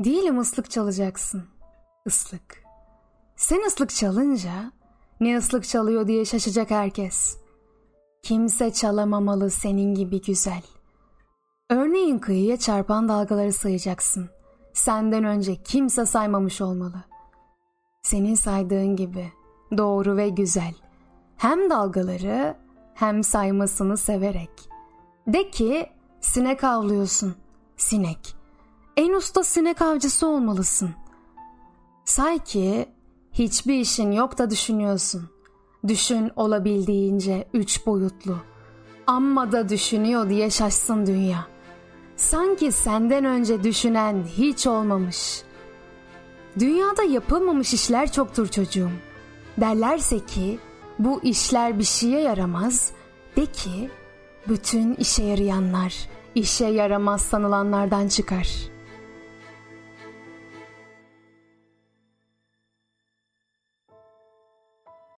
Değilim ıslık çalacaksın. Islık. Sen ıslık çalınca ne ıslık çalıyor diye şaşacak herkes. Kimse çalamamalı senin gibi güzel. Örneğin kıyıya çarpan dalgaları sayacaksın. Senden önce kimse saymamış olmalı. Senin saydığın gibi doğru ve güzel. Hem dalgaları hem saymasını severek. De ki sinek avlıyorsun. Sinek. En usta sinek avcısı olmalısın. Say ki hiçbir işin yok da düşünüyorsun. Düşün olabildiğince üç boyutlu. Amma da düşünüyor diye şaşsın dünya. Sanki senden önce düşünen hiç olmamış. Dünyada yapılmamış işler çoktur çocuğum. Derlerse ki bu işler bir şeye yaramaz. De ki bütün işe yarayanlar işe yaramaz sanılanlardan çıkar.''